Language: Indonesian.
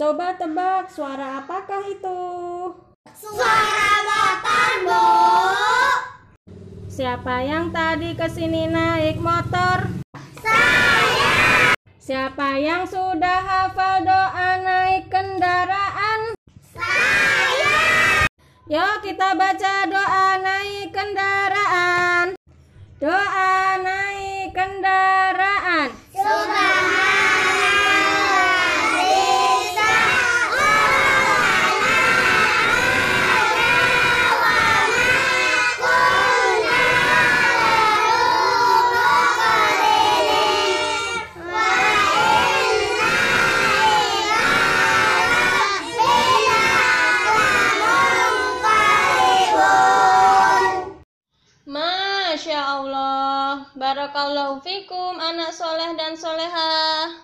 Coba tebak suara apakah itu? Suara motor, Bu. Siapa yang tadi ke sini naik motor? Saya. Siapa yang sudah hafal doa naik kendaraan? Saya. Yuk kita baca doa naik kendaraan. Doa naik kendaraan. Masya Allah, Barakallahu fikum anak soleh dan solehah.